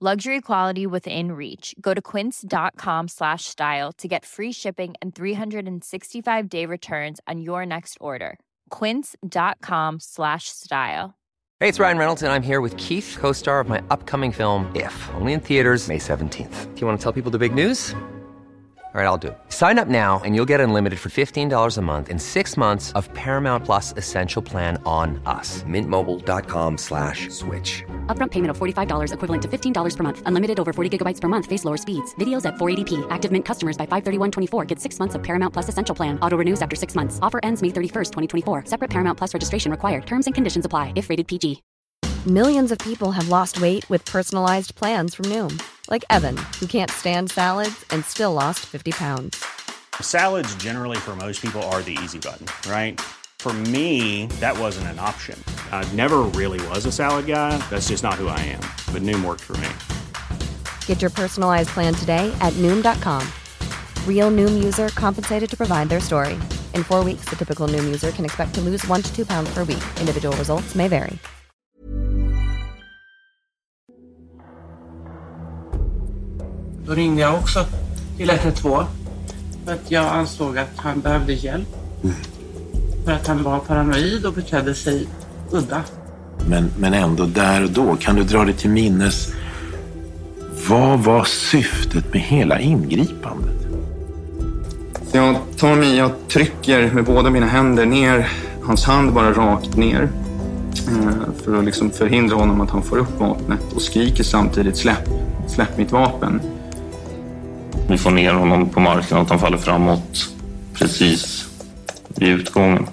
Luxury quality within reach. Go to quince.com slash style to get free shipping and 365 day returns on your next order. Quince.com slash style. Hey, it's Ryan Reynolds, and I'm here with Keith, co star of my upcoming film, If, only in theaters, May 17th. Do you want to tell people the big news? All right, I'll do it. Sign up now and you'll get unlimited for $15 a month in six months of Paramount Plus Essential Plan on us. Mintmobile.com slash switch. Upfront payment of $45 equivalent to $15 per month. Unlimited over 40 gigabytes per month. Face lower speeds. Videos at 480p. Active Mint customers by 531.24 get six months of Paramount Plus Essential Plan. Auto renews after six months. Offer ends May 31st, 2024. Separate Paramount Plus registration required. Terms and conditions apply if rated PG. Millions of people have lost weight with personalized plans from Noom. Like Evan, who can't stand salads and still lost 50 pounds. Salads generally for most people are the easy button, right? For me, that wasn't an option. I never really was a salad guy. That's just not who I am. But Noom worked for me. Get your personalized plan today at Noom.com. Real Noom user compensated to provide their story. In four weeks, the typical Noom user can expect to lose one to two pounds per week. Individual results may vary. Då ringde jag också till 112 för att jag ansåg att han behövde hjälp. Mm. För att han var paranoid och betedde sig udda. Men, men ändå där och då, kan du dra dig till minnes vad var syftet med hela ingripandet? Jag tar mig, jag trycker med båda mina händer ner hans hand bara rakt ner. eh, För att liksom förhindra honom att han får upp vapnet och skriker samtidigt släpp, släpp mitt vapen. Vi får ner honom på marken och att han faller framåt precis vid utgången.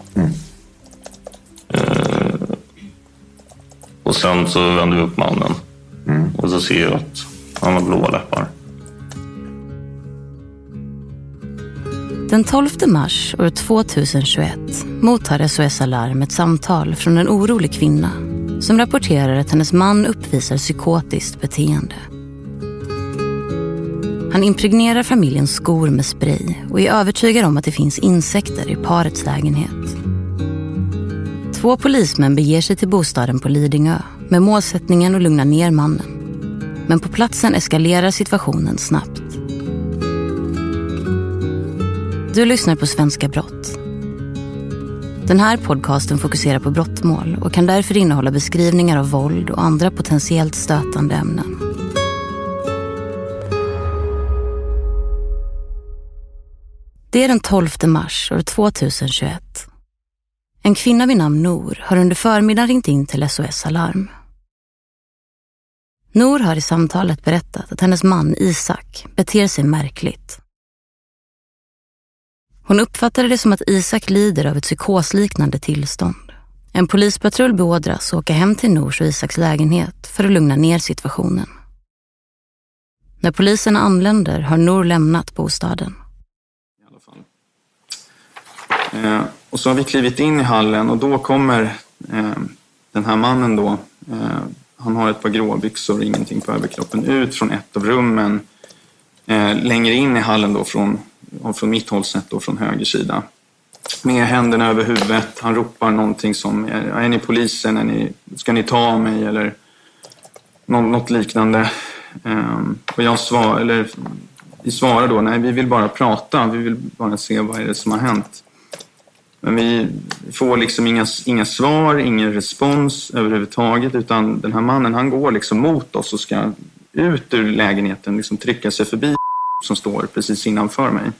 Eh, och sen så vänder vi upp mannen. Och så ser jag att han har blåa läppar. Den 12 mars år 2021 mottar SOS Alarm ett samtal från en orolig kvinna som rapporterar att hennes man uppvisar psykotiskt beteende. Han impregnerar familjens skor med spray och är övertygad om att det finns insekter i parets lägenhet. Två polismän beger sig till bostaden på Lidingö med målsättningen att lugna ner mannen. Men på platsen eskalerar situationen snabbt. Du lyssnar på Svenska Brott. Den här podcasten fokuserar på brottmål och kan därför innehålla beskrivningar av våld och andra potentiellt stötande ämnen. Det är den 12 mars år 2021. En kvinna vid namn Nor har under förmiddagen ringt in till SOS Alarm. Nor har i samtalet berättat att hennes man Isak beter sig märkligt. Hon uppfattade det som att Isak lider av ett psykosliknande tillstånd. En polispatrull beordras åka hem till Nors och Isaks lägenhet för att lugna ner situationen. När polisen anländer har Nor lämnat bostaden. Eh, och så har vi klivit in i hallen och då kommer eh, den här mannen då. Eh, han har ett par gråbyxor och ingenting på överkroppen ut från ett av rummen. Eh, längre in i hallen då från, från mitt håll sett då från höger sida. Med händerna över huvudet. Han ropar någonting som är, är ni polisen? Är ni, ska ni ta mig? Eller något liknande. Eh, och jag svar, eller, vi svarar då nej vi vill bara prata. Vi vill bara se vad är det som har hänt. Men vi får liksom inga, inga svar, ingen respons överhuvudtaget utan den här mannen han går liksom mot oss och ska ut ur lägenheten, liksom trycka sig förbi som står precis innanför mig.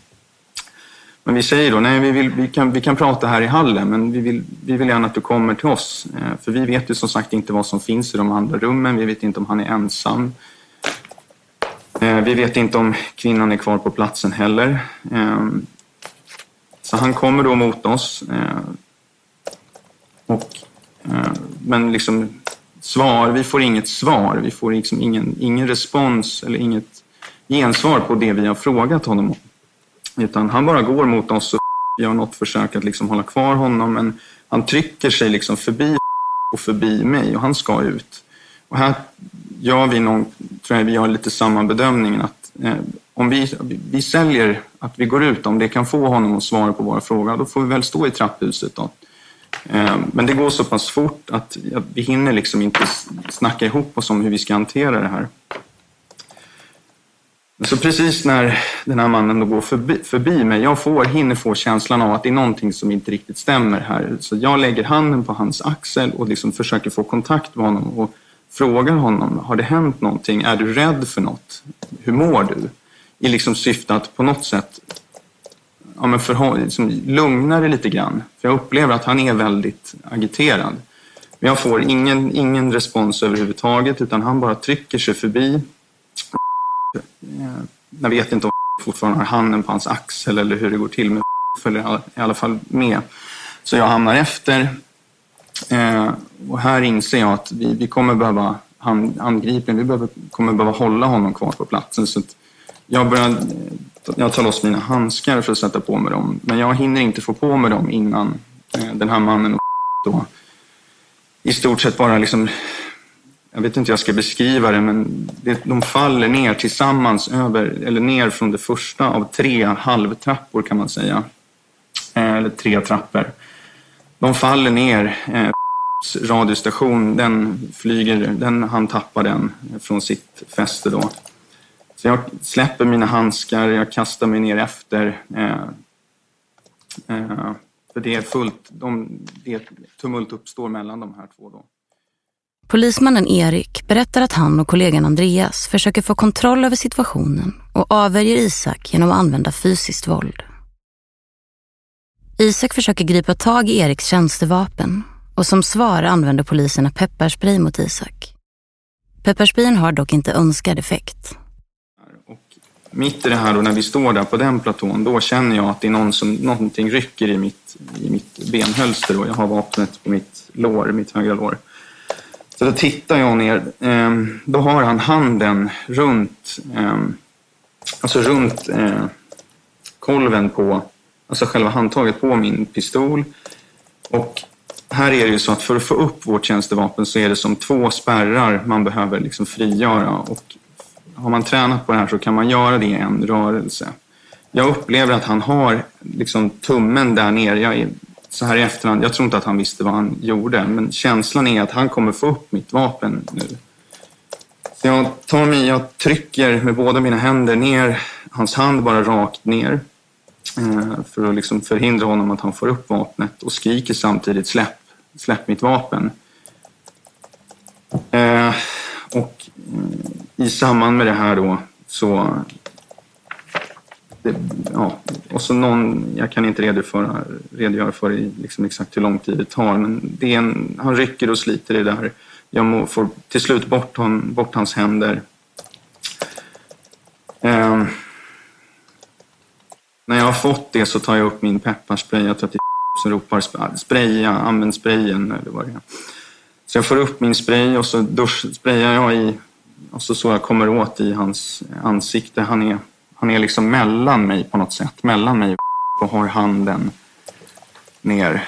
Men vi säger då, nej vi, vill, vi, kan, vi kan prata här i hallen men vi vill, vi vill gärna att du kommer till oss. Eh, för vi vet ju som sagt inte vad som finns i de andra rummen, vi vet inte om han är ensam. Eh, vi vet inte om kvinnan är kvar på platsen heller. Ehm, så han kommer då mot oss. Eh, och, eh, men liksom svar, vi får inget svar. Vi får liksom ingen, ingen respons eller inget gensvar på det vi har frågat honom om. Utan han bara går mot oss och gör något försök att liksom hålla kvar honom. Men han trycker sig liksom förbi och förbi mig och han ska ut. Och här gör vi nog, tror jag vi har lite samma bedömning att Eh, om vi, vi säljer att vi går ut, om det kan få honom att svara på våra frågor, då får vi väl stå i trapphuset då. Eh, men det går så pass fort att vi hinner liksom inte snacka ihop oss om hur vi ska hantera det här. Så precis när den här mannen då går förbi, förbi mig, jag får, hinner få känslan av att det är någonting som inte riktigt stämmer här. Så jag lägger handen på hans axel och liksom försöker få kontakt med honom och frågar honom, har det hänt någonting? Är du rädd för något? Hur mår du? I liksom syfte att på något sätt ja, men för, liksom, lugna det lite grann. För jag upplever att han är väldigt agiterad. Men jag får ingen, ingen respons överhuvudtaget utan han bara trycker sig förbi eh, jag vet inte om fortfarande har handen på hans axel eller hur det går till, men följer i alla fall med. Så jag hamnar efter. Eh, och här inser jag att vi, vi kommer behöva angripen, vi behöver, kommer behöva hålla honom kvar på platsen. Så jag, börjar, eh, jag tar loss mina handskar för att sätta på mig dem, men jag hinner inte få på mig dem innan eh, den här mannen och då i stort sett bara liksom jag vet inte hur jag ska beskriva det, men det, de faller ner tillsammans över, eller ner från det första av tre halvtrappor kan man säga. Eh, eller tre trappor. De faller ner. Eh, radiostation, den flyger, den, han tappar den från sitt fäste då. Så jag släpper mina handskar, jag kastar mig ner efter. Eh, eh, för det är fullt, de, det, tumult uppstår mellan de här två då. Polismannen Erik berättar att han och kollegan Andreas försöker få kontroll över situationen och avvärjer Isak genom att använda fysiskt våld. Isak försöker gripa tag i Eriks tjänstevapen och som svar använder poliserna pepparspray mot Isak. Pepparsprayen har dock inte önskad effekt. mitt i det här då, när vi står där på den platån, då känner jag att det är någon som, någonting rycker i mitt, i mitt benhölster och jag har vapnet på mitt lår, mitt högra lår. Så då tittar jag ner. Ehm, då har han handen runt, ehm, alltså runt eh, kolven på, alltså själva handtaget på min pistol. Och här är det ju så att för att få upp vårt tjänstevapen så är det som två spärrar man behöver liksom frigöra. Och har man tränat på det här så kan man göra det i en rörelse. Jag upplever att han har liksom tummen där nere. Jag är så här i efterhand, jag tror inte att han visste vad han gjorde, men känslan är att han kommer få upp mitt vapen nu. Så jag tar mig, jag trycker med båda mina händer ner hans hand bara rakt ner Eh, för att liksom förhindra honom att han får upp vapnet och skriker samtidigt släpp, släpp mitt vapen. Eh, och mm, i samband med det här då så det, ja, och så någon, jag kan inte redogöra, redogöra för liksom exakt hur lång tid det tar, men det är en, han rycker och sliter i det där. Jag må, får till slut bort, hon, bort hans händer. Eh, när jag har fått det så tar jag upp min pepparspray. Jag tror att det är som ropar spraya, använd sprayen eller vad det är. Så jag får upp min spray och så duschsprayar jag i och så så jag kommer åt i hans ansikte. Han är han är liksom mellan mig på något sätt. Mellan mig och har handen ner.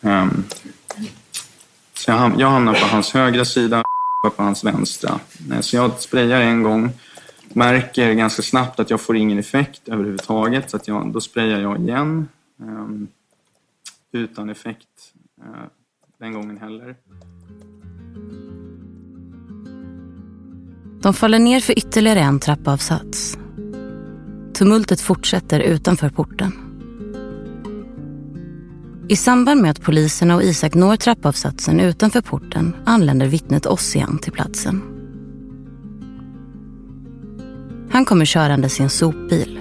Um, så jag, jag hamnar på hans högra sida och på hans vänstra. Så jag sprayar en gång. Märker ganska snabbt att jag får ingen effekt överhuvudtaget. Så att jag, då sprayar jag igen. Ehm, utan effekt eh, den gången heller. De faller ner för ytterligare en trappavsats. Tumultet fortsätter utanför porten. I samband med att poliserna och Isak når trappavsatsen utanför porten anländer vittnet Ossian till platsen. Han kommer körandes i en sopbil.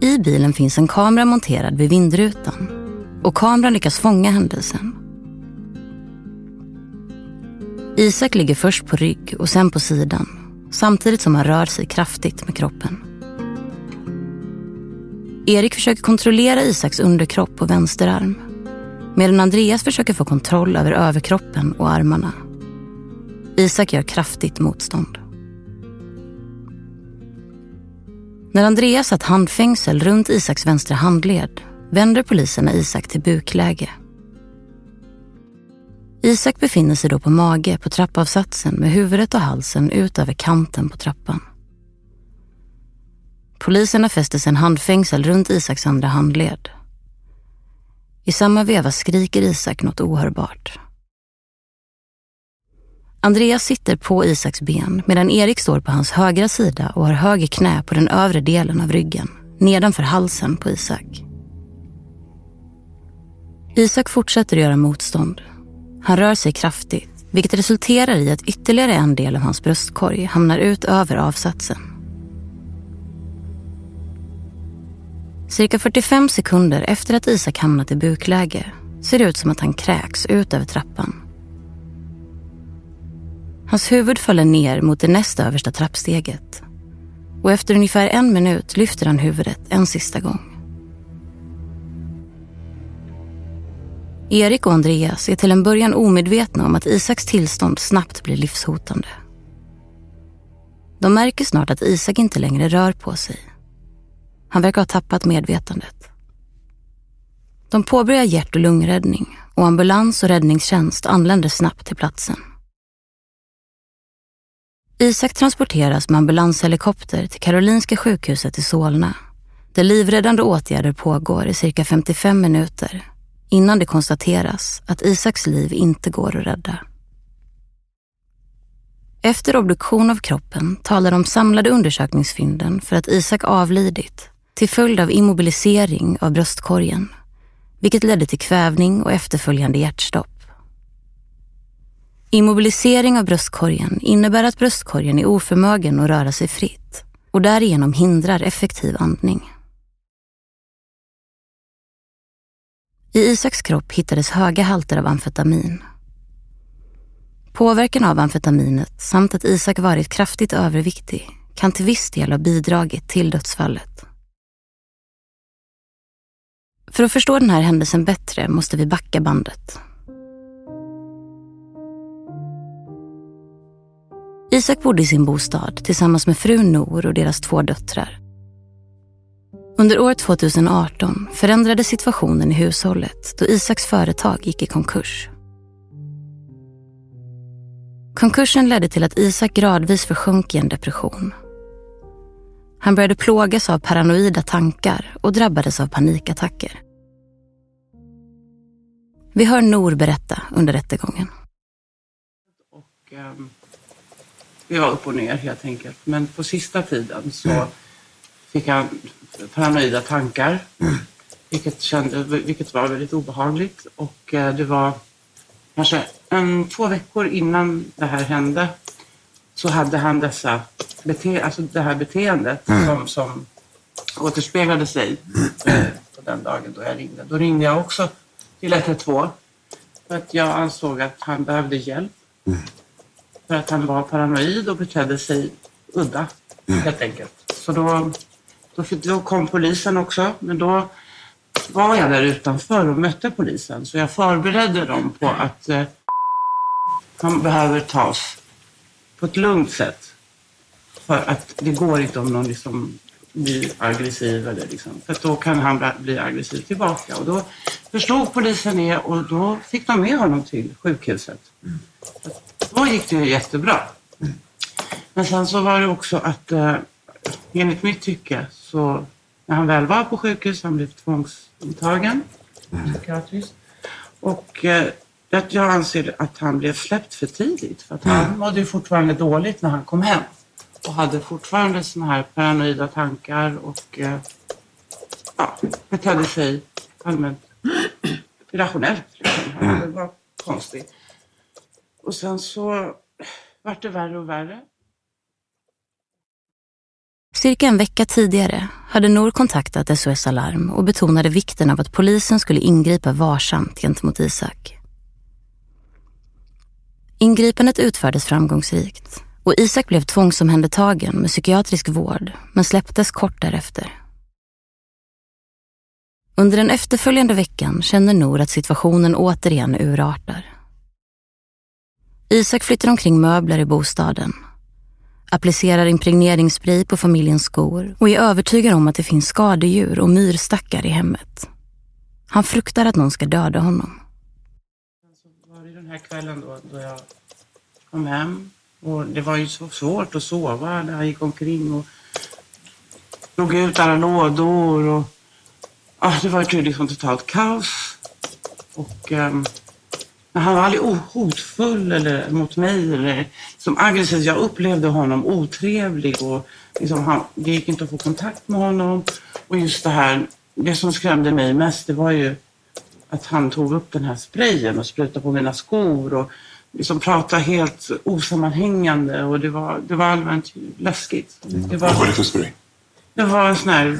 I bilen finns en kamera monterad vid vindrutan och kameran lyckas fånga händelsen. Isak ligger först på rygg och sen på sidan samtidigt som han rör sig kraftigt med kroppen. Erik försöker kontrollera Isaks underkropp och vänsterarm medan Andreas försöker få kontroll över överkroppen och armarna. Isak gör kraftigt motstånd. När Andreas satt handfängsel runt Isaks vänstra handled vänder poliserna Isak till bukläge. Isak befinner sig då på mage på trappavsatsen med huvudet och halsen ut över kanten på trappan. Poliserna fäster sedan handfängsel runt Isaks andra handled. I samma veva skriker Isak något ohörbart. Andreas sitter på Isaks ben medan Erik står på hans högra sida och har höger knä på den övre delen av ryggen, nedanför halsen på Isak. Isak fortsätter göra motstånd. Han rör sig kraftigt, vilket resulterar i att ytterligare en del av hans bröstkorg hamnar ut över avsatsen. Cirka 45 sekunder efter att Isak hamnat i bukläge ser det ut som att han kräks ut över trappan. Hans huvud faller ner mot det näst översta trappsteget och efter ungefär en minut lyfter han huvudet en sista gång. Erik och Andreas är till en början omedvetna om att Isaks tillstånd snabbt blir livshotande. De märker snart att Isak inte längre rör på sig. Han verkar ha tappat medvetandet. De påbörjar hjärt och lungräddning och ambulans och räddningstjänst anländer snabbt till platsen. Isak transporteras med ambulanshelikopter till Karolinska sjukhuset i Solna där livräddande åtgärder pågår i cirka 55 minuter innan det konstateras att Isaks liv inte går att rädda. Efter obduktion av kroppen talar de samlade undersökningsfynden för att Isak avlidit till följd av immobilisering av bröstkorgen, vilket ledde till kvävning och efterföljande hjärtstopp. Immobilisering av bröstkorgen innebär att bröstkorgen är oförmögen att röra sig fritt och därigenom hindrar effektiv andning. I Isaks kropp hittades höga halter av amfetamin. Påverkan av amfetaminet samt att Isak varit kraftigt överviktig kan till viss del ha bidragit till dödsfallet. För att förstå den här händelsen bättre måste vi backa bandet. Isak bodde i sin bostad tillsammans med frun Nor och deras två döttrar. Under år 2018 förändrades situationen i hushållet då Isaks företag gick i konkurs. Konkursen ledde till att Isak gradvis försjönk i en depression. Han började plågas av paranoida tankar och drabbades av panikattacker. Vi hör Nor berätta under rättegången. Och, um, vi var upp och ner helt enkelt. Men på sista tiden så mm. fick han paranoida tankar. Mm. Vilket, kände, vilket var väldigt obehagligt. Och uh, det var kanske en, två veckor innan det här hände så hade han dessa bete alltså det här beteendet mm. som, som återspeglade sig eh, på den dagen då jag ringde. Då ringde jag också till 112 för att jag ansåg att han behövde hjälp. Mm. För att han var paranoid och betedde sig udda mm. helt enkelt. Så då, då, då kom polisen också men då var jag där utanför och mötte polisen så jag förberedde dem på att eh, han behöver tas på ett lugnt sätt. För att det går inte om någon liksom blir aggressiv eller liksom, för då kan han bli aggressiv tillbaka. Och då förstod polisen det och då fick de med honom till sjukhuset. Då gick det jättebra. Men sen så var det också att eh, enligt mitt tycke så när han väl var på sjukhus, han blev tvångsintagen psykiatriskt. Och eh, jag anser att han blev släppt för tidigt för att han mm. mådde ju fortfarande dåligt när han kom hem och hade fortfarande såna här paranoida tankar och eh, ja, betedde sig allmänt irrationellt. Liksom. Det var konstigt. Och sen så vart det värre och värre. Cirka en vecka tidigare hade Nor kontaktat SOS Alarm och betonade vikten av att polisen skulle ingripa varsamt gentemot Isak. Ingripandet utfördes framgångsrikt och Isak blev tvångsomhändertagen med psykiatrisk vård men släpptes kort därefter. Under den efterföljande veckan känner Nor att situationen återigen urartar. Isak flyttar omkring möbler i bostaden, applicerar impregneringsspray på familjens skor och är övertygad om att det finns skadedjur och myrstackar i hemmet. Han fruktar att någon ska döda honom. var det den här kvällen då, då jag kom hem. Och det var ju så svårt att sova när jag gick omkring och drog ut alla lådor. Och, ja, det var ju liksom totalt kaos. Och um, han var aldrig hotfull eller mot mig eller som aggressiv. Jag upplevde honom otrevlig och liksom han, det gick inte att få kontakt med honom. Och just det här, det som skrämde mig mest det var ju att han tog upp den här sprayen och sprutade på mina skor och liksom pratade helt osammanhängande och det var, det var allmänt läskigt. Det var, Vad var det för spray? det var en sån här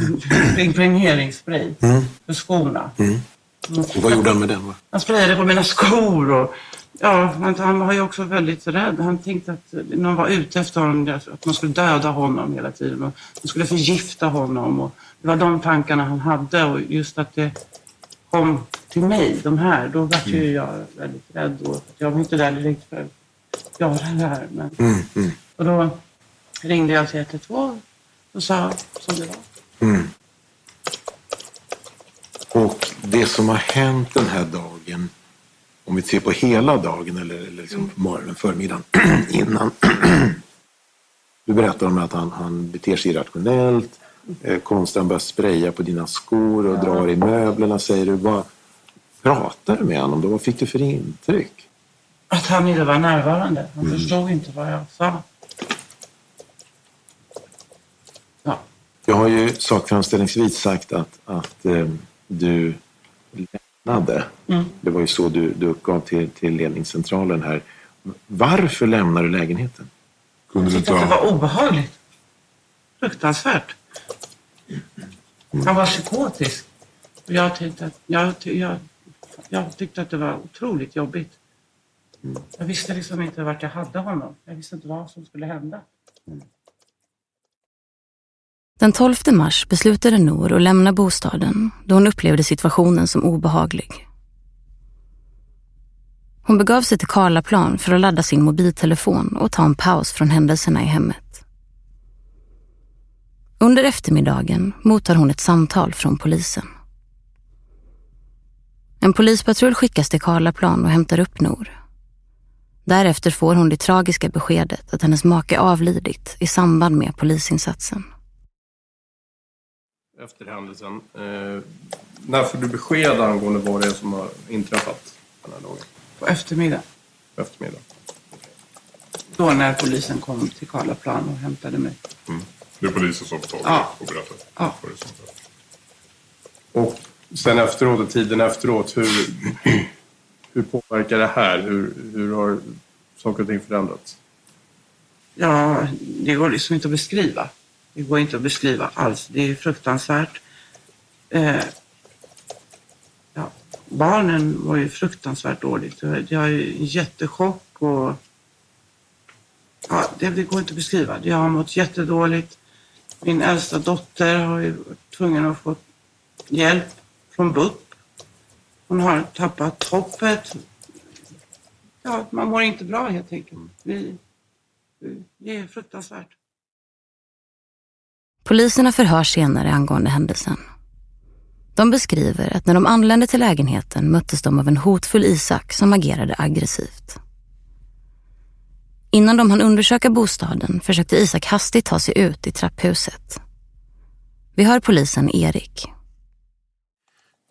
impregneringsspray Mm. för skorna. Mm. Och vad gjorde han med den? va? Han sprayade på mina skor och ja, han, han var ju också väldigt rädd. Han tänkte att någon var ute efter honom, att man skulle döda honom hela tiden och man skulle förgifta honom. Och det var de tankarna han hade och just att det kom till mig, de här, då var ju jag väldigt rädd. Och jag var inte där direkt för att göra det här. Men, Mm, mm, och då ringde jag till 112 och sa som det var. Mm. Och det som har hänt den här dagen, om vi ser på hela dagen eller, eller liksom morgonen, förmiddagen innan. Du berättar om att han, han beter sig irrationellt, eh, konstigt han börjar spraya på dina skor och drar i möblerna, säger du. Vad pratar du med honom då? Vad fick du för intryck? Att han inte var närvarande. Han förstod inte vad jag sa. Jag har ju sakframställningsvis sagt att, att eh, du lämnade. Mm. Det var ju så du, du uppgav till, till ledningscentralen här. Varför lämnar du lägenheten? Kunde Jag tyckte att det var obehagligt. Fruktansvärt. Han var psykotisk. Jag, tänkte att, jag, ty- jag, jag tyckte att det var otroligt jobbigt. Jag visste liksom inte vart jag hade honom. Jag visste inte vad som skulle hända. Den 12 mars beslutade Nor att lämna bostaden då hon upplevde situationen som obehaglig. Hon begav sig till Karlaplan för att ladda sin mobiltelefon och ta en paus från händelserna i hemmet. Under eftermiddagen mottar hon ett samtal från polisen. En polispatrull skickas till Karlaplan och hämtar upp Nor. Därefter får hon det tragiska beskedet att hennes make avlidit i samband med polisinsatsen efter händelsen. Eh, när får du besked angående vad det är som har inträffat den här dagen? På eftermiddagen. På eftermiddag. Då när polisen kom till Karlaplan och hämtade mig. Det är polisen som får Ja. och berättar Ja. Och sen efteråt, och tiden efteråt, hur, hur påverkar det här? Hur, hur har saker och ting förändrats? Ja, det går liksom inte att beskriva. Det går inte att beskriva alls. Det är fruktansvärt. Eh, ja, barnen var ju fruktansvärt dåligt. Jag är ju en jättechock och ja, det, det går inte att beskriva. Jag har mått jättedåligt. Min äldsta dotter har ju varit tvungen att få hjälp från BUP. Hon har tappat hoppet. Ja, man mår inte bra helt enkelt. Vi, det är fruktansvärt. Poliserna förhörs senare angående händelsen. De beskriver att när de anlände till lägenheten möttes de av en hotfull Isak som agerade aggressivt. Innan de hann undersöka bostaden försökte Isak hastigt ta sig ut i trapphuset. Vi hör polisen Erik.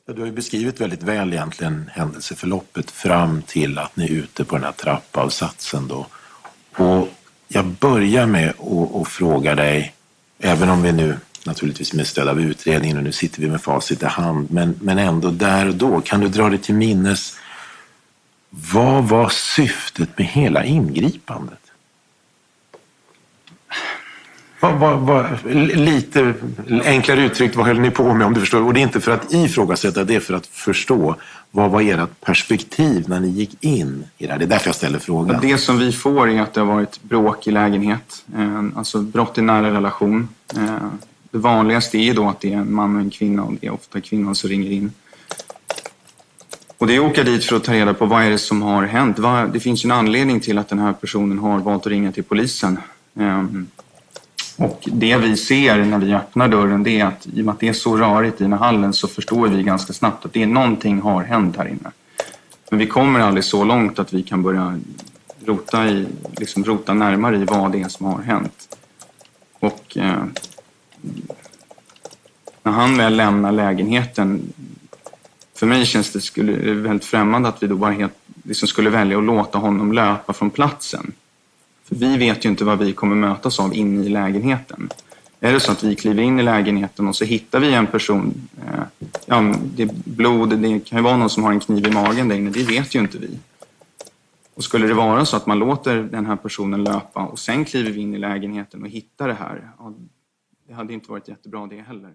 Ja, Du har ju beskrivit väldigt väl egentligen händelseförloppet fram till att ni är ute på den här trappavsatsen då. Och jag börjar med att fråga dig, även om vi nu naturligtvis med stöd av utredningen och nu sitter vi med facit i hand, men, men ändå där och då, kan du dra dig till minnes vad var syftet med hela ingripandet? Va, va, va, lite enklare uttryckt, vad höll ni på med om du förstår? Och det är inte för att ifrågasätta, det är för att förstå. Vad var ert perspektiv när ni gick in i det här? Det är därför jag ställer frågan. Det som vi får är att det har varit bråk i lägenhet, eh, alltså brott i nära relation. Eh, det vanligaste är ju då att det är en man och en kvinna och det är ofta kvinnan som ringer in. Och det är att åka dit för att ta reda på vad är det som har hänt. Det finns ju en anledning till att den här personen har valt att ringa till polisen. Ehm, och det vi ser när vi öppnar dörren det är att i och med att det är så rörigt i den här hallen så förstår vi ganska snabbt att det är någonting har hänt här inne. Men vi kommer aldrig så långt att vi kan börja rota, i, liksom rota närmare i vad det är som har hänt. Och eh, när han väl lämnar lägenheten, för mig känns det skulle, väldigt främmande att vi då bara helt, liksom skulle välja att låta honom löpa från platsen. För vi vet ju inte vad vi kommer mötas av inne i lägenheten. Är det så att vi kliver in i lägenheten och så hittar vi en person, eh, ja, det är blod, det kan ju vara någon som har en kniv i magen där inne, det vet ju inte vi. Och skulle det vara så att man låter den här personen löpa och sen kliver vi in i lägenheten och hittar det här, ja, det hade inte varit jättebra det heller.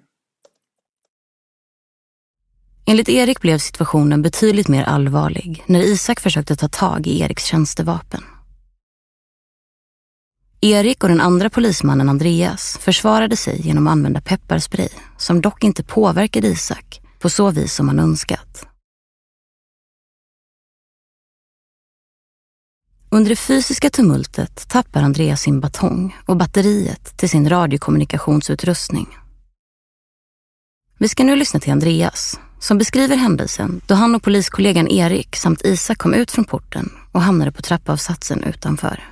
Enligt Erik blev situationen betydligt mer allvarlig när Isak försökte ta tag i Eriks tjänstevapen. Erik och den andra polismannen Andreas försvarade sig genom att använda pepparspray som dock inte påverkade Isak på så vis som han önskat. Under det fysiska tumultet tappar Andreas sin batong och batteriet till sin radiokommunikationsutrustning. Vi ska nu lyssna till Andreas som beskriver händelsen då han och poliskollegan Erik samt Isak kom ut från porten och hamnade på trappavsatsen utanför.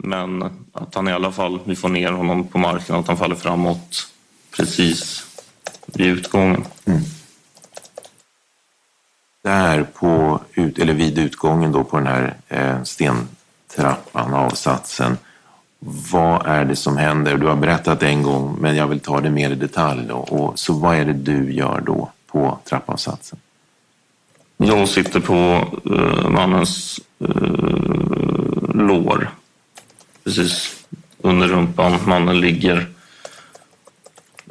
men att han i alla fall, vi får ner honom på marken, att han faller framåt precis vid utgången. Mm. Där på, ut, eller vid utgången då på den här eh, stentrappan, avsatsen. Vad är det som händer? Du har berättat en gång, men jag vill ta det mer i detalj. Då. Och, så vad är det du gör då på trappavsatsen? Jag sitter på uh, mannens uh, lår precis under rumpan. Mannen ligger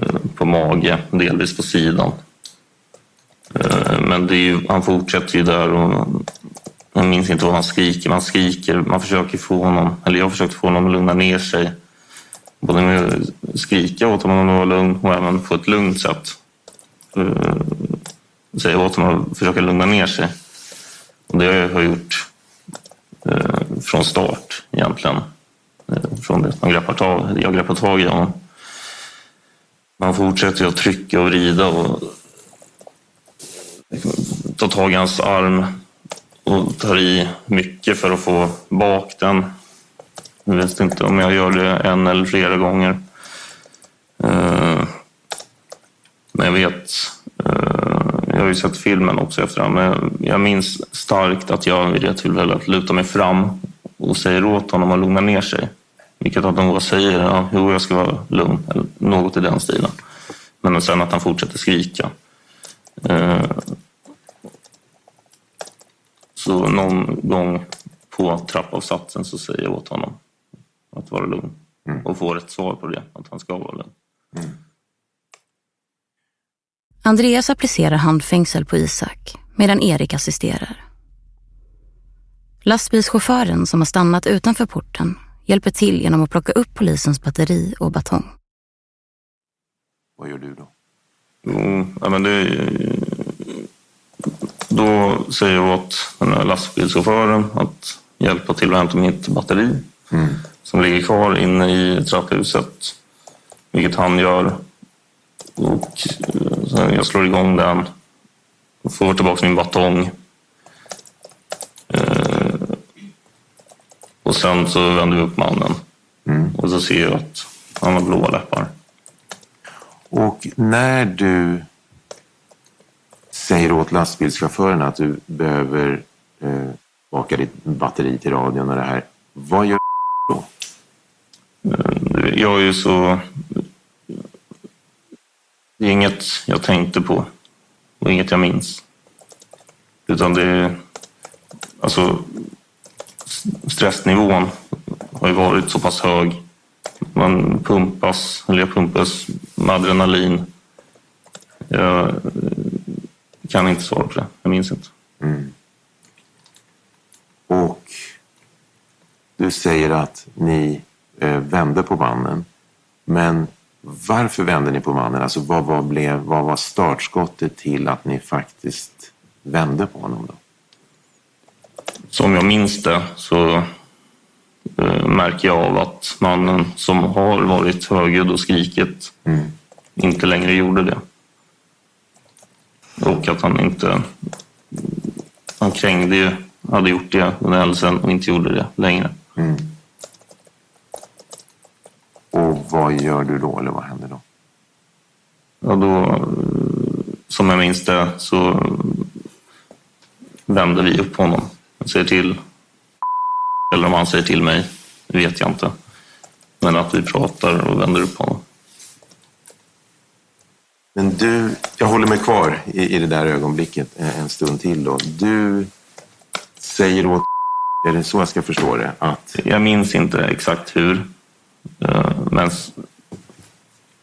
eh, på mage, delvis på sidan. Eh, men ju, han fortsätter ju där och jag minns inte vad han skriker. Man skriker, man försöker få honom, eller jag försökte få honom att lugna ner sig. Både med att skrika åt honom att vara lugn och även på ett lugnt sätt eh, säga åt honom att försöka lugna ner sig. Och det har jag gjort från start egentligen. Från det man greppar tag, jag greppar tag i honom. Man fortsätter att trycka och vrida och ta tag i hans arm och tar i mycket för att få bak den. Jag vet inte om jag gör det en eller flera gånger. Eh, men jag vet, eh, jag har ju sett filmen också efterhand, men jag minns starkt att jag vid det tillfället lutar mig fram och säger åt honom att lugna ner sig. Vilket att de säger, ja, jo jag ska vara lugn, eller något i den stilen. Men sen att han fortsätter skrika. Eh, så någon gång på trappavsatsen så säger jag åt honom att vara lugn. Och får ett svar på det, att han ska vara lugn. Andreas applicerar handfängsel på Isak medan Erik assisterar. Lastbilschauffören som har stannat utanför porten hjälper till genom att plocka upp polisens batteri och batong. Vad gör du då? Jo, ja, men det, då säger jag åt den här lastbilschauffören att hjälpa till att hämta mitt batteri som ligger kvar inne i trapphuset. Vilket han gör. Och eh, sen jag slår igång den och får tillbaka min batong. Eh, och sen så vänder vi upp mannen. Och så ser jag att han har blåa läppar. Och när du säger åt lastbilschauffören att du behöver eh, baka ditt batteri till radion och det här, vad gör du då? Jag är ju så... Det är inget jag tänkte på och inget jag minns. Utan det är... Alltså, stressnivån har ju varit så pass hög. Man pumpas, eller jag pumpas med adrenalin. Jag kan inte svara på det. Jag minns inte. Mm. Och du säger att ni eh, vände på mannen. Men varför vände ni på mannen? Alltså vad, var, blev, vad var startskottet till att ni faktiskt vände på honom? Då? Som jag minns det så eh, märker jag av att mannen som har varit högljudd och skrikit inte längre gjorde det. Och att han inte... Han krängde ju, hade gjort det under händelsen och inte gjorde det längre. Och vad gör du då, eller vad händer då? Ja, då, som jag minns det, så vände vi upp honom. Säger till, eller om han säger till mig, det vet jag inte. Men att vi pratar och vänder upp honom. Men du, jag håller mig kvar i, i det där ögonblicket en, en stund till då. Du säger åt är det så jag ska förstå det? Att... Jag minns inte exakt hur. Eh, Men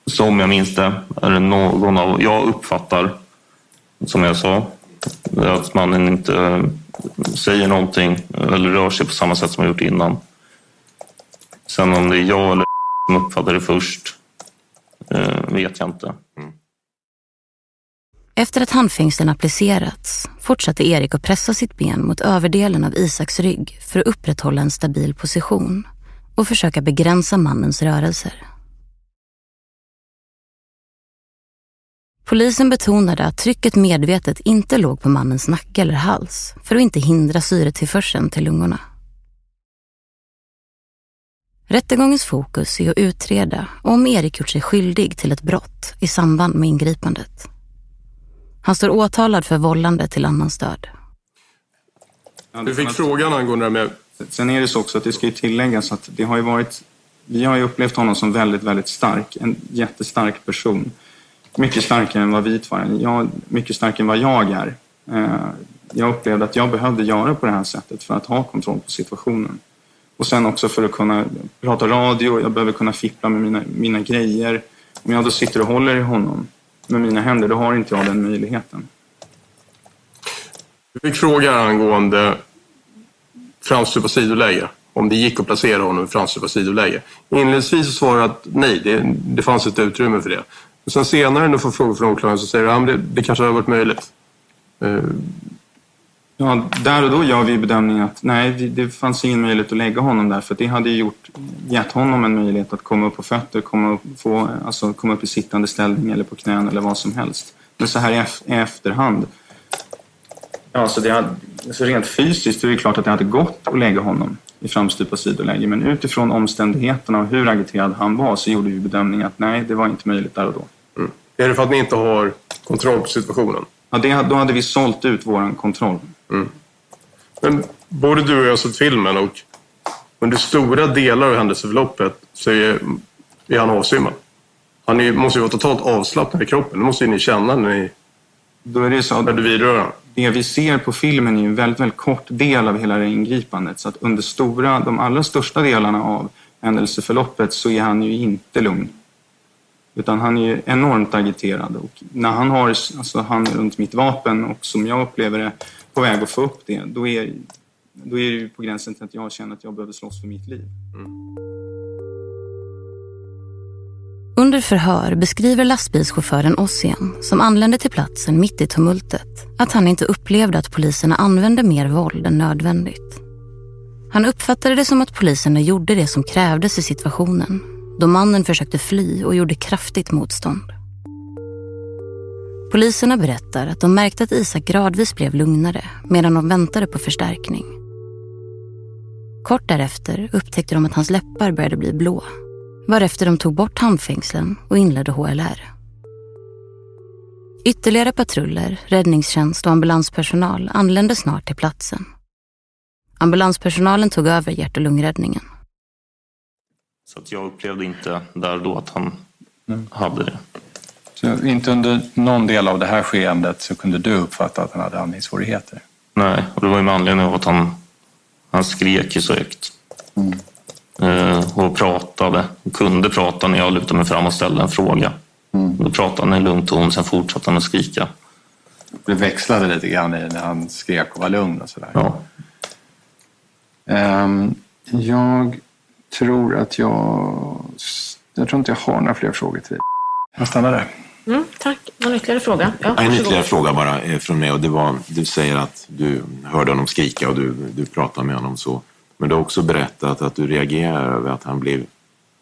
som jag minns det är det någon av... Jag uppfattar, som jag sa, att mannen inte säger någonting eller rör sig på samma sätt som jag gjort innan. Sen om det är jag eller som uppfattar det först eh, vet jag inte. Efter att handfängslen applicerats fortsatte Erik att pressa sitt ben mot överdelen av Isaks rygg för att upprätthålla en stabil position och försöka begränsa mannens rörelser. Polisen betonade att trycket medvetet inte låg på mannens nacke eller hals för att inte hindra syretillförseln till lungorna. Rättegångens fokus är att utreda om Erik gjort sig skyldig till ett brott i samband med ingripandet. Han står åtalad för vållande till annans död. Du fick frågan angående det med... Sen är det så också att det ska ju tilläggas att det har ju varit... Vi har ju upplevt honom som väldigt, väldigt stark. En jättestark person. Mycket starkare än vad vi två är. Jag, mycket starkare än vad jag är. Eh, jag upplevde att jag behövde göra på det här sättet för att ha kontroll på situationen. Och sen också för att kunna prata radio. Jag behöver kunna fippla med mina, mina grejer. Om jag då sitter och håller i honom med mina händer, då har inte jag den möjligheten. Du fick fråga angående framstupa sidoläge. Om det gick att placera honom i framstupa sidoläge. Inledningsvis svarade jag att nej, det, det fanns ett utrymme för det. Sen senare när du får frågor från åklagaren så säger du att det, det kanske hade varit möjligt. Eh. Ja, där och då gör vi bedömningen att nej, det fanns ingen möjlighet att lägga honom där för det hade ju gjort, gett honom en möjlighet att komma upp på fötter, komma upp, få, alltså, komma upp i sittande ställning eller på knän eller vad som helst. Men så här i i efterhand Ja, så, det hade, så rent fysiskt är det klart att det hade gått att lägga honom i framstupa sidoläge. Men utifrån omständigheterna och hur agiterad han var så gjorde vi bedömningen att nej, det var inte möjligt där och då. Mm. Är det för att ni inte har kontroll på situationen? Ja, det, då hade vi sålt ut vår kontroll. Mm. Men både du och jag har sett filmen och under stora delar av händelseförloppet så är, är han avsvimmad. Han är, måste ju vara totalt avslappnad i kroppen. Det måste ju ni känna när, ni, Då är det så att när du vidrör honom. det vi ser på filmen är ju en väldigt, väldigt kort del av hela det ingripandet. Så att under stora, de allra största delarna av händelseförloppet så är han ju inte lugn. Utan han är ju enormt agiterad. Och när han har alltså, han runt mitt vapen och som jag upplever det på väg att få upp det, då är, då är det ju på gränsen till att jag känner att jag behöver slåss för mitt liv. Mm. Under förhör beskriver lastbilschauffören Ossian, som anlände till platsen mitt i tumultet, att han inte upplevde att poliserna använde mer våld än nödvändigt. Han uppfattade det som att poliserna gjorde det som krävdes i situationen, då mannen försökte fly och gjorde kraftigt motstånd. Poliserna berättar att de märkte att Isak gradvis blev lugnare medan de väntade på förstärkning. Kort därefter upptäckte de att hans läppar började bli blå varefter de tog bort handfängslen och inledde HLR. Ytterligare patruller, räddningstjänst och ambulanspersonal anlände snart till platsen. Ambulanspersonalen tog över hjärt och lungräddningen. Så att jag upplevde inte där och då att han hade det. Så inte under någon del av det här skeendet så kunde du uppfatta att han hade andningssvårigheter? Nej, och det var ju med anledning av att han, han skrek ju så högt. Eh, och pratade, kunde prata när jag lutade mig fram och ställde en fråga. Då pratade han i lugn ton, sen fortsatte han att skrika. Det växlade lite grann i när han skrek och var lugn och sådär. Ja. Ehm, jag tror att jag... Jag tror inte jag har några fler frågor till dig. Jag stannar där. Mm, tack. Någon ytterligare fråga? Ja, En ytterligare fråga bara eh, från mig och det var, du säger att du hörde honom skrika och du, du pratade med honom så. Men du har också berättat att du reagerar över att han blev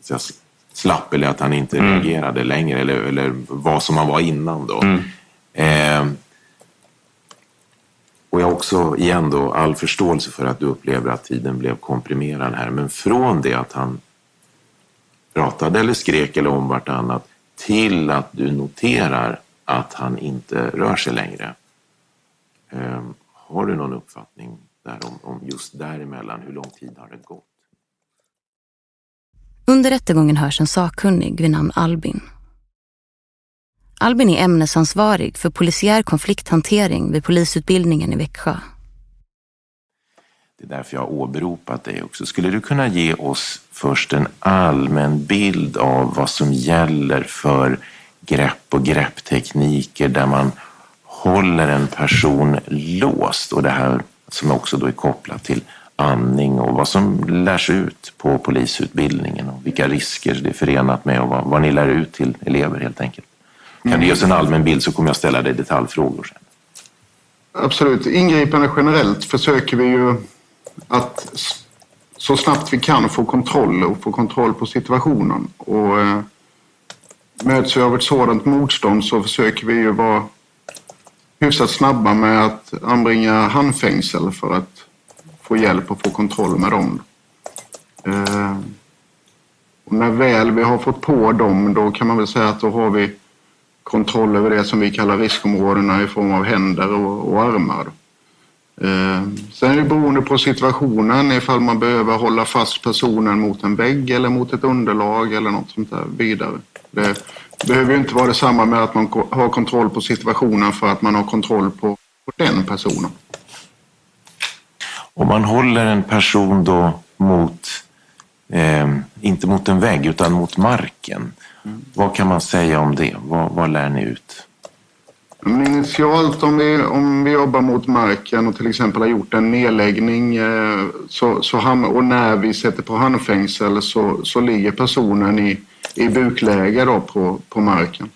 så säga, slapp eller att han inte Mm. reagerade längre eller, eller vad som han var innan då. Eh, och jag har också igen då all förståelse för att du upplever att tiden blev komprimerad här. Men från det att han pratade eller skrek eller om vartannat till att du noterar att han inte rör sig längre. Eh, har du någon uppfattning där om, om just däremellan? Hur lång tid har det gått? Under rättegången hörs en sakkunnig vid namn Albin. Albin är ämnesansvarig för polisiär konflikthantering vid polisutbildningen i Växjö. Det är därför jag har åberopat dig också. Skulle du kunna ge oss först en allmän bild av vad som gäller för grepp och grepptekniker där man håller en person låst och det här som också då är kopplat till andning och vad som lärs ut på polisutbildningen och vilka risker det är förenat med och vad, vad ni lär ut till elever helt enkelt. Kan du ge oss en allmän bild så kommer jag ställa dig detaljfrågor sen. Absolut. Ingripande generellt försöker vi ju att så snabbt vi kan få kontroll och få kontroll på situationen. Och eh, möts vi av ett sådant motstånd så försöker vi ju vara hyfsat snabba med att anbringa handfängsel för att få hjälp och få kontroll med dem. Eh, och när väl vi har fått på dem då kan man väl säga att då har vi kontroll över det som vi kallar riskområdena i form av händer och, och armar. Eh, sen är det beroende på situationen ifall man behöver hålla fast personen mot en vägg eller mot ett underlag eller något sånt där vidare. Det behöver ju inte vara detsamma med att man har kontroll på situationen för att man har kontroll på, på den personen. Om man håller en person då mot, eh, inte mot en vägg utan mot marken. Vad kan man säga om det? Vad, vad lär ni ut? Initialt om vi, om vi jobbar mot marken och till exempel har gjort en nedläggning eh, så, så han, och när vi sätter på handfängsel så, så ligger personen i, i bukläge då på, på marken.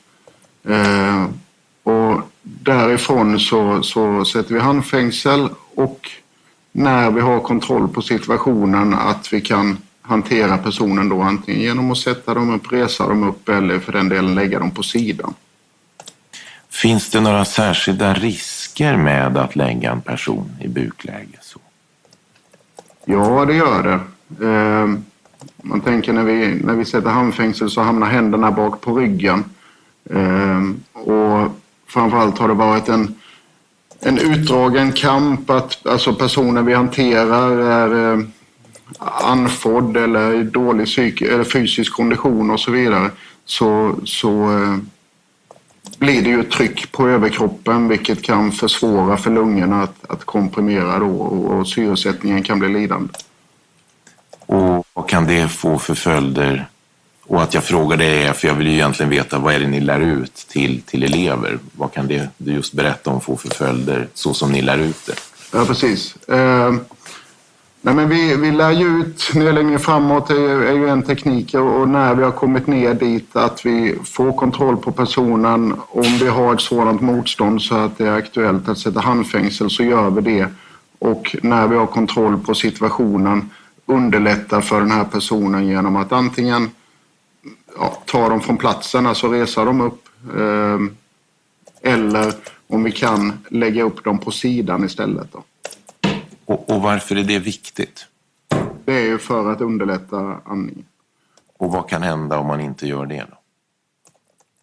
Eh, och därifrån så, så sätter vi handfängsel och när vi har kontroll på situationen att vi kan hantera personen då antingen genom att sätta dem upp, resa dem upp eller för den delen lägga dem på sidan. Finns det några särskilda risker med att lägga en person i bukläge? Så? Ja, det gör det. Eh, man tänker när vi, när vi sätter handfängsel så hamnar händerna bak på ryggen. Eh, och framförallt har det varit en, en utdragen kamp att alltså personen vi hanterar är andfådd eller i dålig psyk eller fysisk kondition och så vidare. Så, så eh, blir det ju tryck på överkroppen vilket kan försvåra för lungorna att, att komprimera då och, och syresättningen kan bli lidande. Och vad kan det få för följder? Och att jag frågar det är för jag vill ju egentligen veta vad är det ni lär ut till, till elever? Vad kan det du just berätta om få för följder så som ni lär ut det? Ja, precis. Eh, nej, men vi, vi lär ju ut nedläggning framåt är, är ju en teknik och när vi har kommit ner dit att vi får kontroll på personen. Om vi har ett sådant motstånd så att det är aktuellt att sätta handfängsel så gör vi det. Och när vi har kontroll på situationen underlättar för den här personen genom att antingen ja, ta dem från platsen, alltså resa dem upp. Eh, eller om vi kan lägga upp dem på sidan istället. Då. Och, och varför är det viktigt? Det är ju för att underlätta andningen. Och vad kan hända om man inte gör det? Då?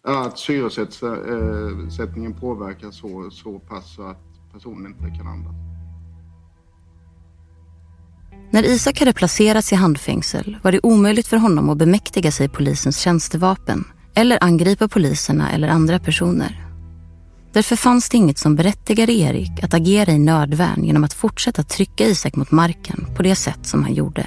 Ja, att syresättningen påverkas så, så pass så att personen inte kan andas. När Isak hade placerats i handfängsel var det omöjligt för honom att bemäktiga sig polisens tjänstevapen eller angripa poliserna eller andra personer. Därför fanns det inget som berättigade Erik att agera i nödvärn genom att fortsätta trycka Isak mot marken på det sätt som han gjorde.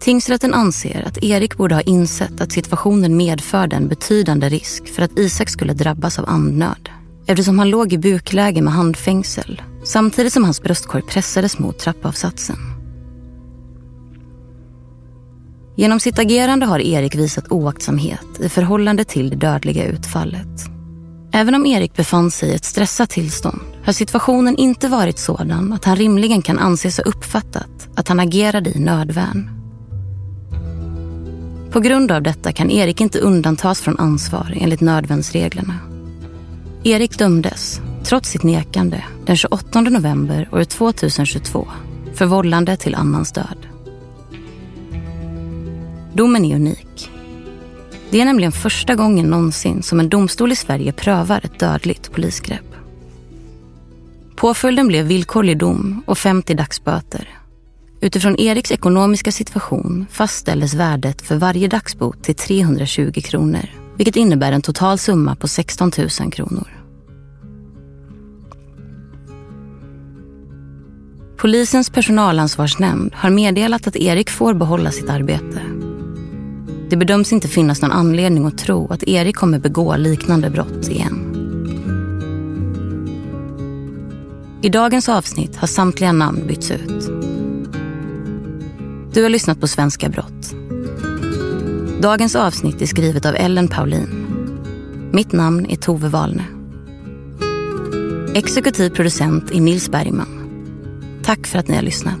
Tingsrätten anser att Erik borde ha insett att situationen medförde en betydande risk för att Isak skulle drabbas av andnöd eftersom han låg i bukläge med handfängsel samtidigt som hans bröstkorg pressades mot trappavsatsen. Genom sitt agerande har Erik visat oaktsamhet i förhållande till det dödliga utfallet. Även om Erik befann sig i ett stressat tillstånd har situationen inte varit sådan att han rimligen kan anses ha uppfattat att han agerade i nödvärn. På grund av detta kan Erik inte undantas från ansvar enligt nödvärnsreglerna. Erik dömdes, trots sitt nekande, den 28 november år 2022 för vållande till annans död. Domen är unik. Det är nämligen första gången någonsin som en domstol i Sverige prövar ett dödligt polisgrepp. Påföljden blev villkorlig dom och 50 dagsböter. Utifrån Eriks ekonomiska situation fastställdes värdet för varje dagsbot till 320 kronor vilket innebär en total summa på 16 000 kronor. Polisens personalansvarsnämnd har meddelat att Erik får behålla sitt arbete. Det bedöms inte finnas någon anledning att tro att Erik kommer begå liknande brott igen. I dagens avsnitt har samtliga namn bytts ut. Du har lyssnat på Svenska brott. Dagens avsnitt är skrivet av Ellen Paulin. Mitt namn är Tove Wahlne. Exekutiv producent är Nils Bergman. Tack för att ni har lyssnat.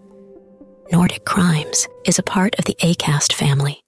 Nordic Crimes is a part of the ACAST family.